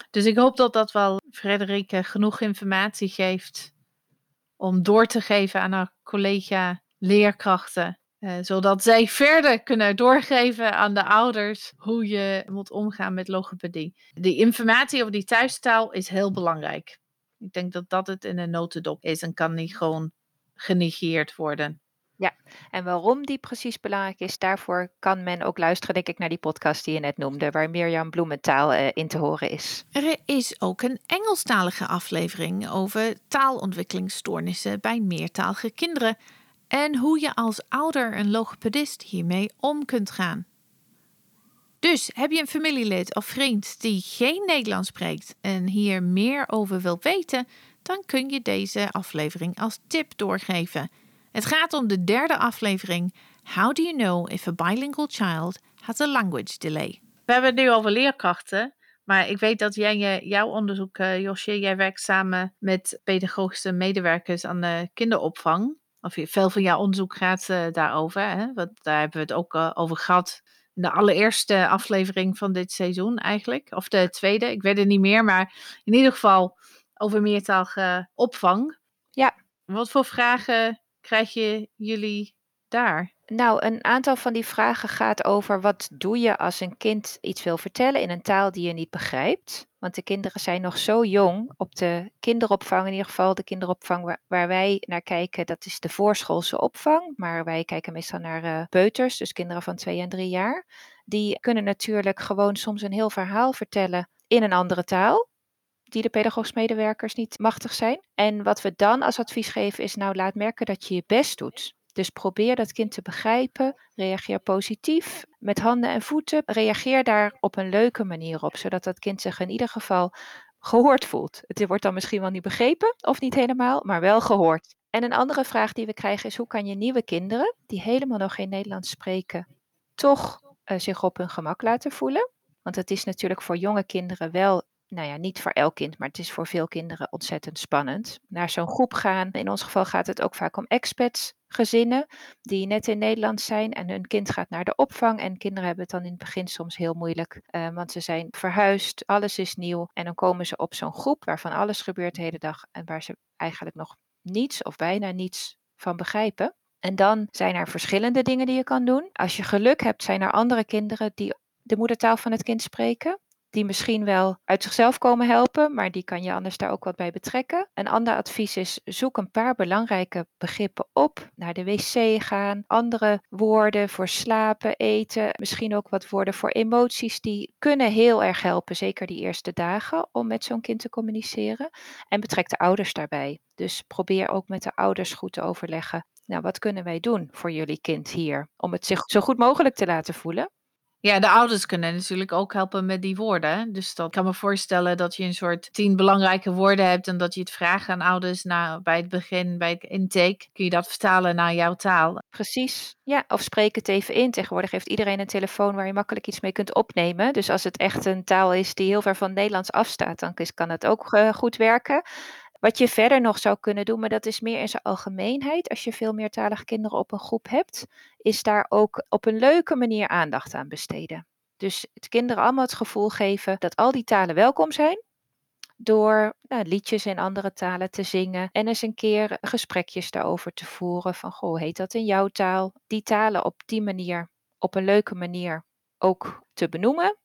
Dus ik hoop dat dat wel Frederike genoeg informatie geeft om door te geven aan haar collega leerkrachten. Uh, zodat zij verder kunnen doorgeven aan de ouders hoe je moet omgaan met logopedie. Die informatie over die thuistaal is heel belangrijk. Ik denk dat dat het in een notendop is en kan niet gewoon genegeerd worden. Ja, en waarom die precies belangrijk is, daarvoor kan men ook luisteren, denk ik, naar die podcast die je net noemde, waar Mirjam Bloementaal uh, in te horen is. Er is ook een Engelstalige aflevering over taalontwikkelingsstoornissen bij meertalige kinderen en hoe je als ouder een logopedist hiermee om kunt gaan. Dus heb je een familielid of vriend die geen Nederlands spreekt en hier meer over wil weten, dan kun je deze aflevering als tip doorgeven. Het gaat om de derde aflevering. How do you know if a bilingual child has a language delay? We hebben het nu over leerkrachten. Maar ik weet dat jij jouw onderzoek, uh, Josje, jij werkt samen met pedagogische medewerkers aan de kinderopvang. Of veel van jouw onderzoek gaat uh, daarover. Hè? Want daar hebben we het ook uh, over gehad. In de allereerste aflevering van dit seizoen eigenlijk. Of de tweede, ik weet het niet meer. Maar in ieder geval over meertalige opvang. Ja. Wat voor vragen krijg je jullie daar? Nou, een aantal van die vragen gaat over wat doe je als een kind iets wil vertellen in een taal die je niet begrijpt. Want de kinderen zijn nog zo jong. Op de kinderopvang, in ieder geval de kinderopvang waar, wij naar kijken, dat is de voorschoolse opvang. Maar wij kijken meestal naar uh, peuters, dus kinderen van twee en drie jaar. Die kunnen natuurlijk gewoon soms een heel verhaal vertellen in een andere taal die de pedagogisch medewerkers niet machtig zijn. En wat we dan als advies geven is, nou laat merken dat je je best doet. Dus probeer dat kind te begrijpen. Reageer positief met handen en voeten. Reageer daar op een leuke manier op, zodat dat kind zich in ieder geval gehoord voelt. Het wordt dan misschien wel niet begrepen of niet helemaal, maar wel gehoord. En een andere vraag die we krijgen is: hoe kan je nieuwe kinderen die helemaal nog geen Nederlands spreken, toch uh, zich op hun gemak laten voelen? Want het is natuurlijk voor jonge kinderen wel nou ja, niet voor elk kind, maar het is voor veel kinderen ontzettend spannend. Naar zo'n groep gaan. In ons geval gaat het ook vaak om expats, gezinnen die net in Nederland zijn en hun kind gaat naar de opvang. En kinderen hebben het dan in het begin soms heel moeilijk, uh, want ze zijn verhuisd, alles is nieuw. En dan komen ze op zo'n groep waarvan alles gebeurt de hele dag en waar ze eigenlijk nog niets of bijna niets van begrijpen. En dan zijn er verschillende dingen die je kan doen. Als je geluk hebt, zijn er andere kinderen die de moedertaal van het kind spreken. Die misschien wel uit zichzelf komen helpen, maar die kan je anders daar ook wat bij betrekken. Een ander advies is: zoek een paar belangrijke begrippen op. Naar de wc gaan, andere woorden voor slapen, eten, misschien ook wat woorden voor emoties. Die kunnen heel erg helpen, zeker die eerste dagen, om met zo'n kind te communiceren. En betrek de ouders daarbij. Dus probeer ook met de ouders goed te overleggen. Nou, wat kunnen wij doen voor jullie kind hier om het zich zo goed mogelijk te laten voelen? Ja, de ouders kunnen natuurlijk ook helpen met die woorden. Dus dat kan me voorstellen dat je een soort tien belangrijke woorden hebt en dat je het vraagt aan ouders bij het begin, bij het intake. Kun je dat vertalen naar jouw taal? Precies, ja. Of spreek het even in. Tegenwoordig heeft iedereen een telefoon waar je makkelijk iets mee kunt opnemen. Dus als het echt een taal is die heel ver van Nederlands afstaat, dan kan het ook uh, goed werken. Wat je verder nog zou kunnen doen, maar dat is meer in zijn algemeenheid. Als je veel meertalige kinderen op een groep hebt, is daar ook op een leuke manier aandacht aan besteden. Dus het kinderen allemaal het gevoel geven dat al die talen welkom zijn. Door nou, liedjes in andere talen te zingen en eens een keer gesprekjes daarover te voeren. Van goh, heet dat in jouw taal? Die talen op die manier, op een leuke manier ook te benoemen.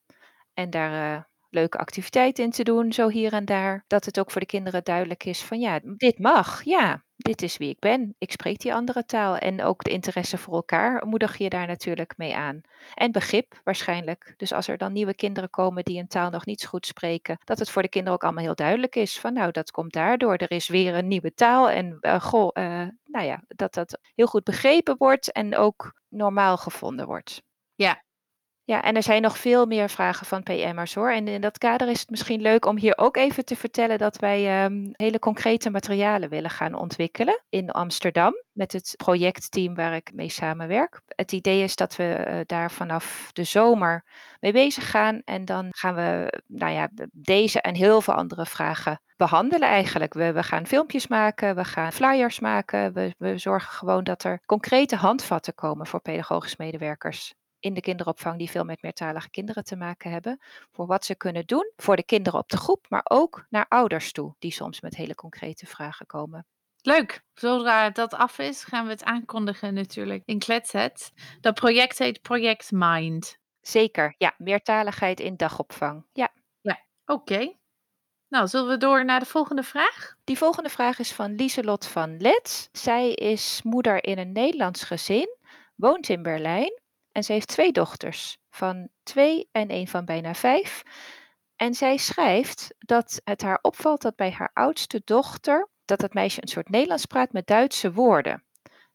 En daar uh, leuke activiteiten in te doen, zo hier en daar. Dat het ook voor de kinderen duidelijk is van ja, dit mag, ja, dit is wie ik ben. Ik spreek die andere taal. En ook de interesse voor elkaar moedig je daar natuurlijk mee aan. En begrip waarschijnlijk. Dus als er dan nieuwe kinderen komen die een taal nog niet zo goed spreken, dat het voor de kinderen ook allemaal heel duidelijk is van nou, dat komt daardoor. Er is weer een nieuwe taal. En uh, goh, uh, nou ja, dat dat heel goed begrepen wordt en ook normaal gevonden wordt. Ja, ja, en er zijn nog veel meer vragen van PM'ers hoor. En in dat kader is het misschien leuk om hier ook even te vertellen dat wij um, hele concrete materialen willen gaan ontwikkelen in Amsterdam met het projectteam waar ik mee samenwerk. Het idee is dat we uh, daar vanaf de zomer mee bezig gaan en dan gaan we nou ja, deze en heel veel andere vragen behandelen eigenlijk. We, we gaan filmpjes maken, we gaan flyers maken, we, we zorgen gewoon dat er concrete handvatten komen voor pedagogisch medewerkers in de kinderopvang die veel met meertalige kinderen te maken hebben. Voor wat ze kunnen doen voor de kinderen op de groep, maar ook naar ouders toe, die soms met hele concrete vragen komen. Leuk. Zodra dat af is, gaan we het aankondigen natuurlijk in Kletset. Dat project heet Project Mind. Zeker, ja. Meertaligheid in dagopvang. Ja. Ja, oké. Nou, zullen we door naar de volgende vraag? Die volgende vraag is van Lieselot van Letz. Zij is moeder in een Nederlands gezin, woont in Berlijn en ze heeft twee dochters van twee en een van bijna vijf. En zij schrijft dat het haar opvalt dat bij haar oudste dochter dat het meisje een soort Nederlands praat met Duitse woorden.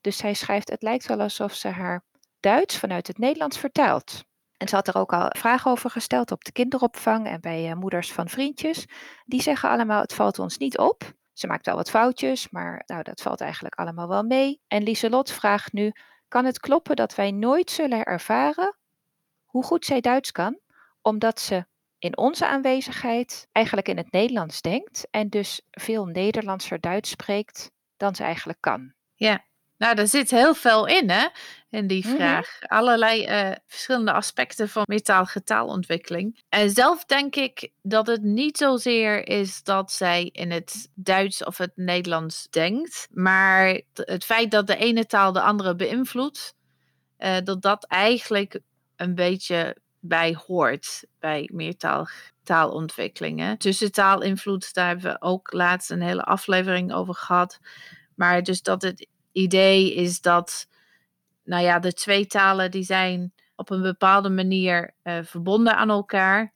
Dus zij schrijft: Het lijkt wel alsof ze haar Duits vanuit het Nederlands vertaalt. En ze had er ook al vragen over gesteld op de kinderopvang en bij uh, moeders van vriendjes. Die zeggen allemaal: Het valt ons niet op. Ze maakt wel wat foutjes, maar nou, dat valt eigenlijk allemaal wel mee. En Lieselot vraagt nu: kan het kloppen dat wij nooit zullen ervaren hoe goed zij Duits kan, omdat ze in onze aanwezigheid eigenlijk in het Nederlands denkt en dus veel Nederlandser Duits spreekt dan ze eigenlijk kan. Ja, nou, daar zit heel veel in, hè, in die mhm. vraag. Allerlei uh, verschillende aspecten van meertalige taalontwikkeling. En zelf denk ik dat het niet zozeer is dat zij in het Duits of het Nederlands denkt, maar het feit dat de ene taal de andere beïnvloedt, uh, dat dat eigenlijk een beetje bij hoort bij meertalige taalontwikkelingen. Tussentaalinvloed, daar hebben we ook laatst een hele aflevering over gehad. Maar dus dat het idee is dat, nou ja, de twee talen die zijn op een bepaalde manier uh, verbonden aan elkaar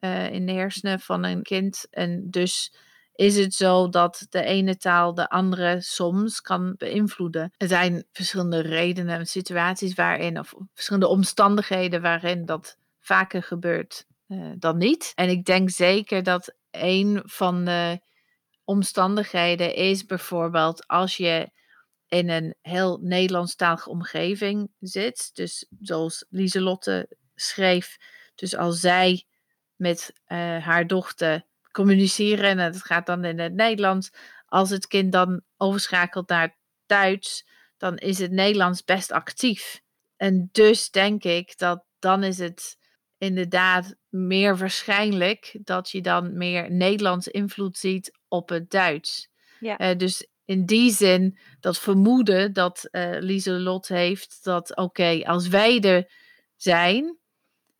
uh, in de hersenen van een kind. En dus is het zo dat de ene taal de andere soms kan beïnvloeden. Er zijn verschillende redenen en situaties waarin, of verschillende omstandigheden waarin dat vaker gebeurt uh, dan niet. En ik denk zeker dat een van de omstandigheden is bijvoorbeeld als je in een heel Nederlandstalige omgeving zit. Dus zoals Lieselotte schreef, dus als zij met uh, haar dochter communiceren en het gaat dan in het Nederlands, als het kind dan overschakelt naar Duits, dan is het Nederlands best actief. En dus denk ik dat dan is het inderdaad meer waarschijnlijk dat je dan meer Nederlands invloed ziet op het Duits. Ja. Uh, dus in die zin dat vermoeden dat uh, Lieselot heeft dat oké, als wij er zijn,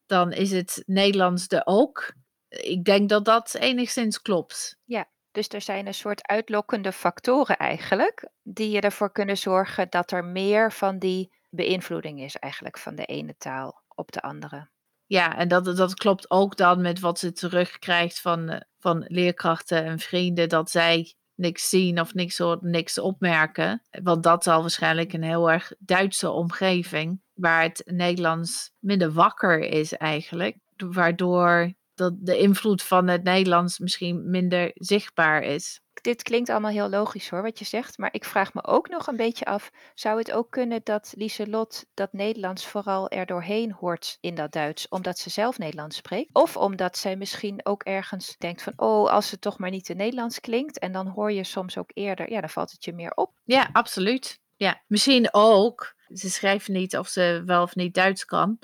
dan is het Nederlands er ook. ik denk dat dat enigszins klopt. Ja, dus er zijn een soort uitlokkende factoren eigenlijk, die ervoor kunnen zorgen dat er meer van die beïnvloeding is eigenlijk van de ene taal op de andere. Ja, en dat, dat klopt ook dan met wat ze terugkrijgt van, eh, van leerkrachten en vrienden, dat zij niks zien of niks, niks opmerken. Want dat zal waarschijnlijk een heel erg Duitse omgeving, waar het Nederlands minder wakker is eigenlijk. Waardoor dat de invloed van het Nederlands misschien minder zichtbaar is. Dit klinkt allemaal heel logisch hoor, wat je zegt. Maar ik vraag me ook nog een beetje af: zou het ook kunnen dat Lieselot dat Nederlands vooral er doorheen hoort in dat Duits, omdat ze zelf Nederlands spreekt? Of omdat zij misschien ook ergens denkt van: oh, als het toch maar niet te Nederlands klinkt. En dan hoor je soms ook eerder, ja, dan valt het je meer op. Ja, absoluut. Ja, misschien ook. Ze schrijft niet of ze wel of niet Duits kan.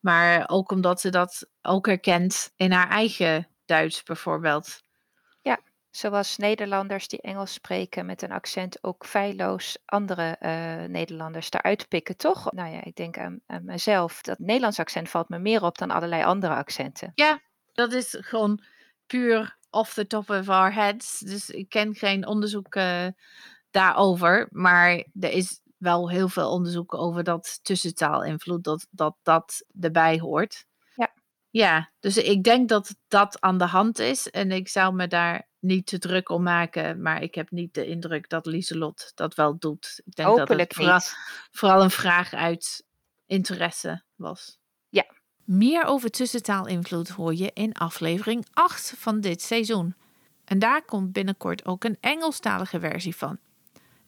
Maar ook omdat ze dat ook herkent in haar eigen Duits bijvoorbeeld. Zoals Nederlanders die Engels spreken met een accent ook feilloos andere uh, Nederlanders daaruit pikken, toch? Nou ja, ik denk aan, mezelf. Dat Nederlands accent valt me meer op dan allerlei andere accenten. Ja, dat is gewoon puur off the top of our heads. Dus ik ken geen onderzoek uh, daarover. Maar er is wel heel veel onderzoeken over dat tussentaalinvloed, dat, dat dat erbij hoort. Ja. Dus ik denk dat dat aan de hand is en ik zou me daar niet te druk om maken, maar ik heb niet de indruk dat Lieselot dat wel doet. Ik denk Hopelijk dat het vooral, vooral een vraag uit interesse was. Ja. Meer over tussentaalinvloed hoor je in aflevering 8 van dit seizoen. En daar komt binnenkort ook een Engelstalige versie van.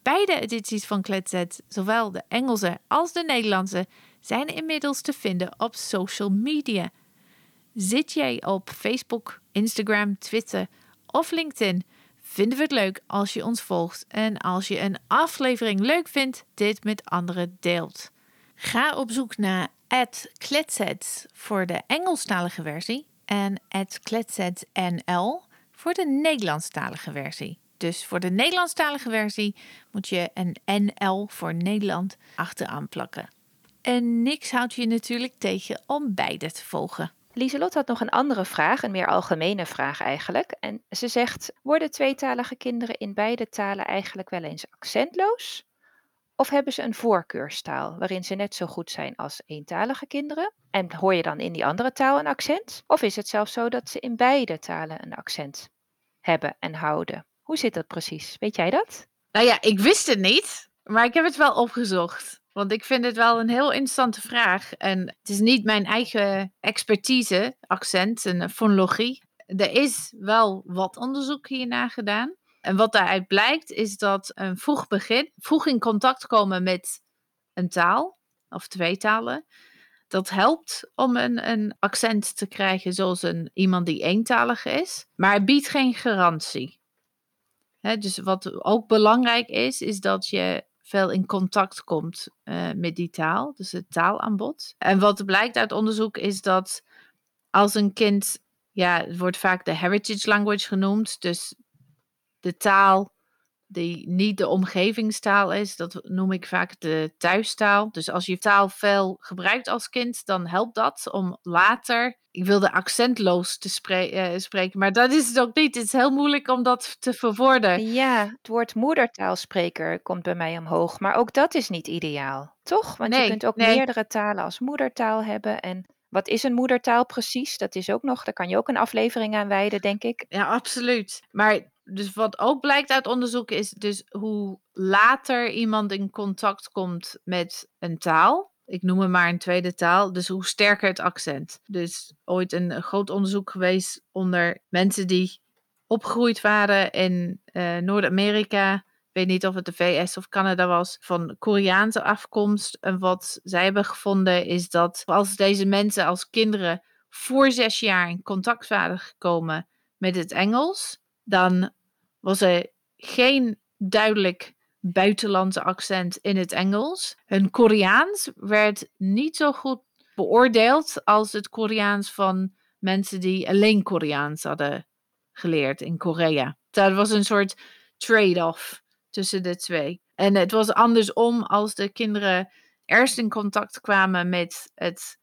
Beide edities van Kletset, zowel de Engelse als de Nederlandse, zijn inmiddels te vinden op social media. Zit jij op Facebook, Instagram, Twitter of LinkedIn? Vinden we het leuk als je ons volgt en als je een aflevering leuk vindt, dit met anderen deelt. Ga op zoek naar Kletsets voor de Engelstalige versie en @kletsetsnl voor de Nederlandstalige versie. Dus voor de Nederlandstalige versie moet je een NL voor Nederland achteraan plakken. En niks houdt je natuurlijk tegen om beide te volgen. Lieselot had nog een andere vraag, een meer algemene vraag eigenlijk. En ze zegt: Worden tweetalige kinderen in beide talen eigenlijk wel eens accentloos? Of hebben ze een voorkeurstaal waarin ze net zo goed zijn als eentalige kinderen? En hoor je dan in die andere taal een accent? Of is het zelfs zo dat ze in beide talen een accent hebben en houden? Hoe zit dat precies? Weet jij dat? Nou ja, ik wist het niet, maar ik heb het wel opgezocht. Want ik vind het wel een heel interessante vraag. En het is niet mijn eigen expertise, accent en fonologie. Er is wel wat onderzoek hierna gedaan. En wat daaruit blijkt, is dat een vroeg begin, vroeg in contact komen met een taal, of twee talen, dat helpt om een, een accent te krijgen zoals een, iemand die eentalig is. Maar het biedt geen garantie dus wat ook belangrijk is, is dat je veel in contact komt uh, met die taal, dus het taalaanbod. En wat blijkt uit onderzoek is dat als een kind, ja, het wordt vaak de heritage language genoemd, dus de taal die niet de omgevingstaal is, dat noem ik vaak de thuistaal. Dus als je taal veel gebruikt als kind, dan helpt dat om later, ik wilde accentloos te uh, spreken, maar dat is het ook niet. Het is heel moeilijk om dat te verwoorden. Ja, het woord moedertaalspreker komt bij mij omhoog, maar ook dat is niet ideaal, toch? Want nee, je kunt ook nee. meerdere talen als moedertaal hebben en wat is een moedertaal precies? Dat is ook nog, daar kan je ook een aflevering aan wijden, denk ik. Ja, absoluut. Maar dus wat ook blijkt uit onderzoek is dus hoe later iemand in contact komt met een taal. Ik noem het maar een tweede taal. Dus hoe sterker het accent. Dus ooit een groot onderzoek geweest onder mensen die opgegroeid waren in uh, Noord-Amerika. Ik weet niet of het de VS of Canada was, van Koreaanse afkomst. En wat zij hebben gevonden is dat als deze mensen als kinderen voor zes jaar in contact waren gekomen met het Engels, dan was er geen duidelijk buitenlandse accent in het Engels. Hun Koreaans werd niet zo goed beoordeeld als het Koreaans van mensen die alleen Koreaans hadden geleerd in Korea. Dat was een soort trade-off tussen de twee. En het was andersom als de kinderen eerst in contact kwamen met het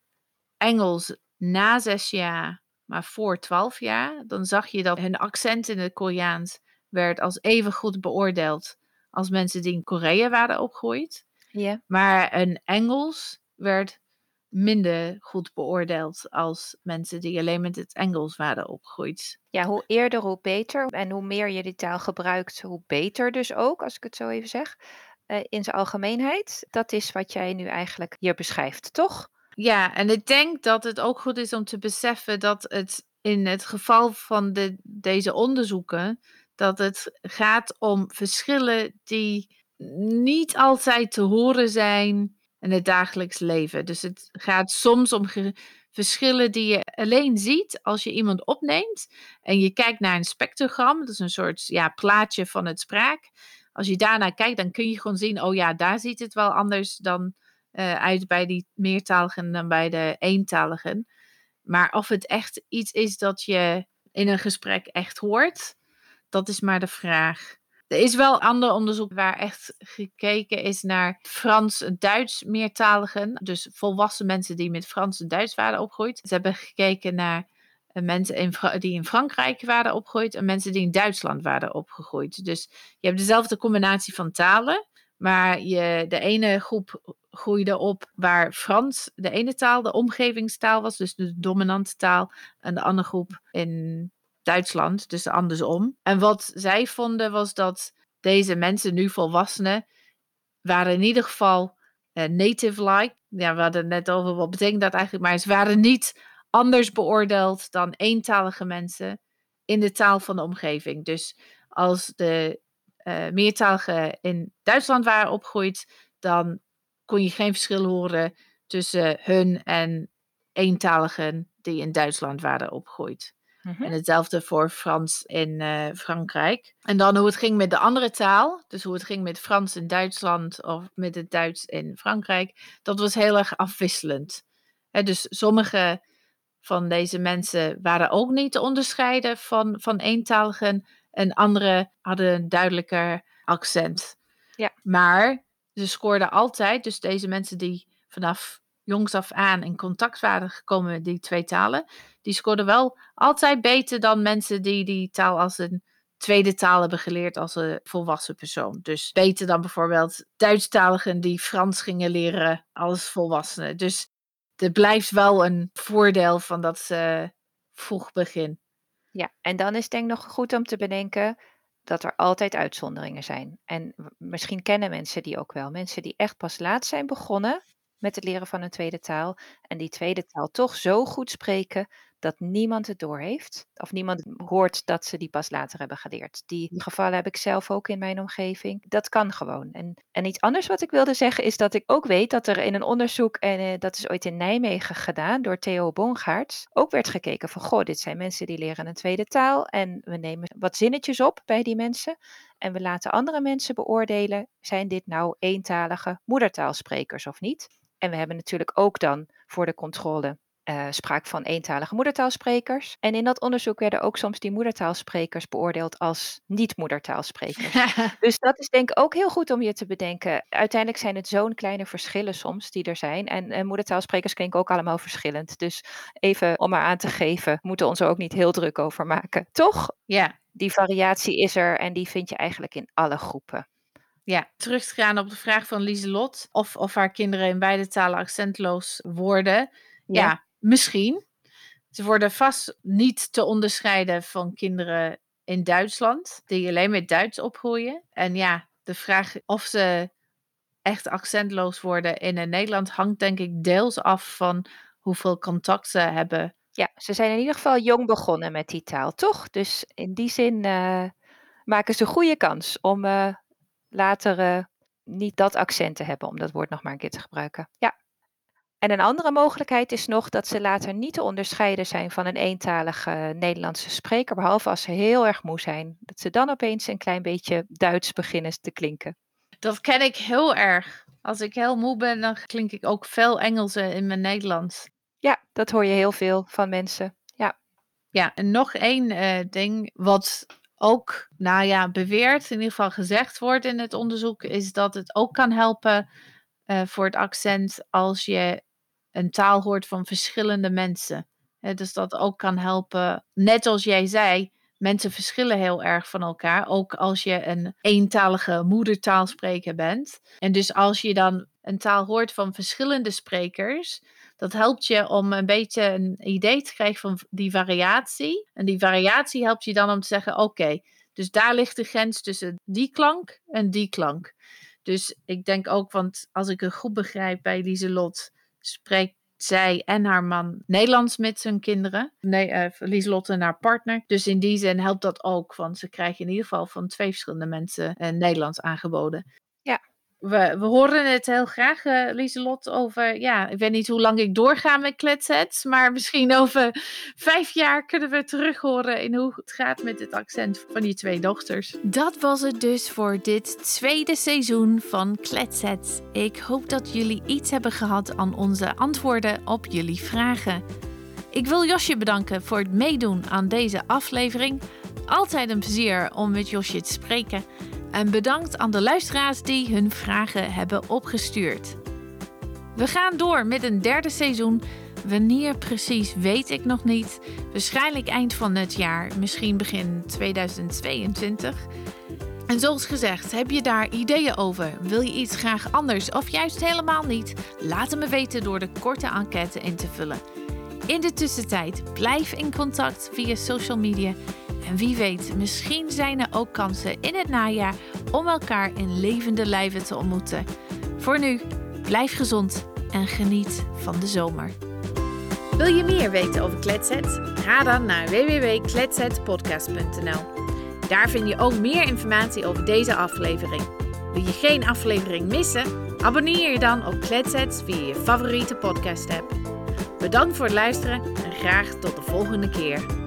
Engels na zes jaar maar voor 12 jaar, dan zag je dat hun accent in het Koreaans werd als even goed beoordeeld als mensen die in Korea waren opgegroeid. Ja. Maar een Engels werd minder goed beoordeeld als mensen die alleen met het Engels waren opgegroeid. Ja, hoe eerder, hoe beter. En hoe meer je die taal gebruikt, hoe beter dus ook, als ik het zo even zeg. Uh, in zijn algemeenheid. Dat is wat jij nu eigenlijk hier beschrijft, toch? Ja, en ik denk dat het ook goed is om te beseffen dat het in het geval van de, deze onderzoeken, dat het gaat om verschillen die niet altijd te horen zijn in het dagelijks leven. Dus het gaat soms om verschillen die je alleen ziet als je iemand opneemt en je kijkt naar een spectrogram. Dat is een soort ja, plaatje van het spraak. Als je daarnaar kijkt, dan kun je gewoon zien, oh ja, daar ziet het wel anders dan uh, uit bij die meertaligen dan bij de eentaligen. Maar of het echt iets is dat je in een gesprek echt hoort, dat is maar de vraag. Er is wel ander onderzoek waar echt gekeken is naar Frans en Duits meertaligen. Dus volwassen mensen die met Frans en Duits waren opgegroeid. Ze hebben gekeken naar eh, mensen die in Frankrijk waren opgegroeid en mensen die in Duitsland waren opgegroeid. Dus je hebt dezelfde combinatie van talen, maar je, de ene groep groeide op waar Frans de ene taal, de omgevingstaal was, dus de dominante taal, en de andere groep in Duitsland, dus andersom. En wat zij vonden was dat deze mensen, nu volwassenen, waren in ieder geval uh, native-like. Ja, we hadden het net over wat betekent dat eigenlijk, maar ze waren niet anders beoordeeld dan eentalige mensen in de taal van de omgeving. Dus als de uh, meertaligen in Duitsland waren opgegroeid, dan kon je geen verschil horen tussen hun en eentaligen die in Duitsland waren opgegroeid. Mhm. En hetzelfde voor Frans in uh, Frankrijk. En dan hoe het ging met de andere taal. Dus hoe het ging met Frans in Duitsland of met het Duits in Frankrijk. Dat was heel erg afwisselend. dus sommige van deze mensen waren ook niet te onderscheiden van, van eentaligen. En andere hadden een duidelijker accent. Ja. Maar ze scoorden altijd, dus deze mensen die vanaf jongs af aan in contact waren gekomen met die twee talen, die scoorden wel altijd beter dan mensen die die taal als een tweede taal hebben geleerd als een volwassen persoon. Dus beter dan bijvoorbeeld Duitsstaligen die Frans gingen leren als volwassenen. Dus er blijft wel een voordeel van dat uh, vroeg begin. Ja, en dan is denk ik nog goed om te bedenken dat er altijd uitzonderingen zijn. En misschien kennen mensen die ook wel. Mensen die echt pas laat zijn begonnen met het leren van een tweede taal en die tweede taal toch zo goed spreken dat niemand het doorheeft of niemand hoort dat ze die pas later hebben geleerd. Die gevallen heb ik zelf ook in mijn omgeving. Dat kan gewoon. En, en iets anders wat ik wilde zeggen is dat ik ook weet dat er in een onderzoek, en eh, dat is ooit in Nijmegen gedaan door Theo Bongaerts, ook werd gekeken van, goh, dit zijn mensen die leren een tweede taal en we nemen wat zinnetjes op bij die mensen. En we laten andere mensen beoordelen, zijn dit nou eentalige moedertaalsprekers of niet? En we hebben natuurlijk ook dan voor de controle uh, spraak van eentalige moedertaalsprekers. En in dat onderzoek werden ook soms die moedertaalsprekers beoordeeld als niet-moedertaalsprekers. [LAUGHS] dus dat is denk ik ook heel goed om je te bedenken. Uiteindelijk zijn het zo'n kleine verschillen soms die er zijn. En uh, moedertaalsprekers klinken ook allemaal verschillend. Dus even om maar aan te geven, moeten we ons er ook niet heel druk over maken. Toch? Ja. Die variatie is er en die vind je eigenlijk in alle groepen. Ja, terug te gaan op de vraag van Lieselot. Of, of haar kinderen in beide talen accentloos worden. ja Misschien. Ze worden vast niet te onderscheiden van kinderen in Duitsland, die alleen met Duits opgroeien. En ja, de vraag of ze echt accentloos worden in Nederland hangt denk ik deels af van hoeveel contact ze hebben. Ja, ze zijn in ieder geval jong begonnen met die taal, toch? Dus in die zin uh, maken ze een goede kans om uh, later uh, niet dat accent te hebben, om dat woord nog maar een keer te gebruiken. Ja. En een andere mogelijkheid is nog dat ze later niet te onderscheiden zijn van een eentalige Nederlandse spreker, behalve als ze heel erg moe zijn. Dat ze dan opeens een klein beetje Duits beginnen te klinken. Dat ken ik heel erg. Als ik heel moe ben, dan klink ik ook veel Engels in mijn Nederlands. Ja, dat hoor je heel veel van mensen. Ja, ja en nog één uh, ding wat ook, nou ja, beweerd, in ieder geval gezegd wordt in het onderzoek, is dat het ook kan helpen uh, voor het accent als je een taal hoort van verschillende mensen. dus dat ook kan helpen. Net als jij zei, mensen verschillen heel erg van elkaar. Ook als je een eentalige moedertaalspreker bent. En dus als je dan een taal hoort van verschillende sprekers, dat helpt je om een beetje een idee te krijgen van die variatie. En die variatie helpt je dan om te zeggen: oké, dus daar ligt de grens tussen die klank en die klank. Dus ik denk ook, want als ik het goed begrijp bij Lieselot, spreekt zij en haar man Nederlands met zijn kinderen. Nee, uh, Lieselot en haar partner. Dus in die zin helpt dat ook, want ze krijgen in ieder geval van twee verschillende mensen uh, Nederlands aangeboden. We horen het heel graag, uh, Lieselot, over, ja, ik weet niet hoe lang ik doorga met kletsets, maar misschien [LAUGHS] over vijf jaar kunnen we terug horen in hoe het gaat met het accent van die twee dochters. Dat was het dus voor dit tweede seizoen van Kletsets. Ik hoop dat jullie iets hebben gehad aan onze antwoorden op jullie vragen. Ik wil Josje bedanken voor het meedoen aan deze aflevering. Altijd een plezier om met Josje te spreken. En bedankt aan de luisteraars die hun vragen hebben opgestuurd. We gaan door met een derde seizoen. Wanneer precies weet ik nog niet. Waarschijnlijk eind van het jaar, misschien begin 2022. En zoals gezegd, heb je daar ideeën over? Wil je iets graag anders of juist helemaal niet? Laat het me weten door de korte enquête in te vullen. In de tussentijd, blijf in contact via social media en wie weet, misschien zijn er ook kansen in het najaar om elkaar in levende lijven te ontmoeten. Voor nu, blijf gezond en geniet van de zomer. Wil je meer weten over Kletset? Ga dan naar www.kletsetpodcast.nl. Daar vind je ook meer informatie over deze aflevering. Wil je geen aflevering missen? Abonneer je dan op Kletsets via je favoriete podcast app. Bedankt voor het luisteren en graag tot de volgende keer.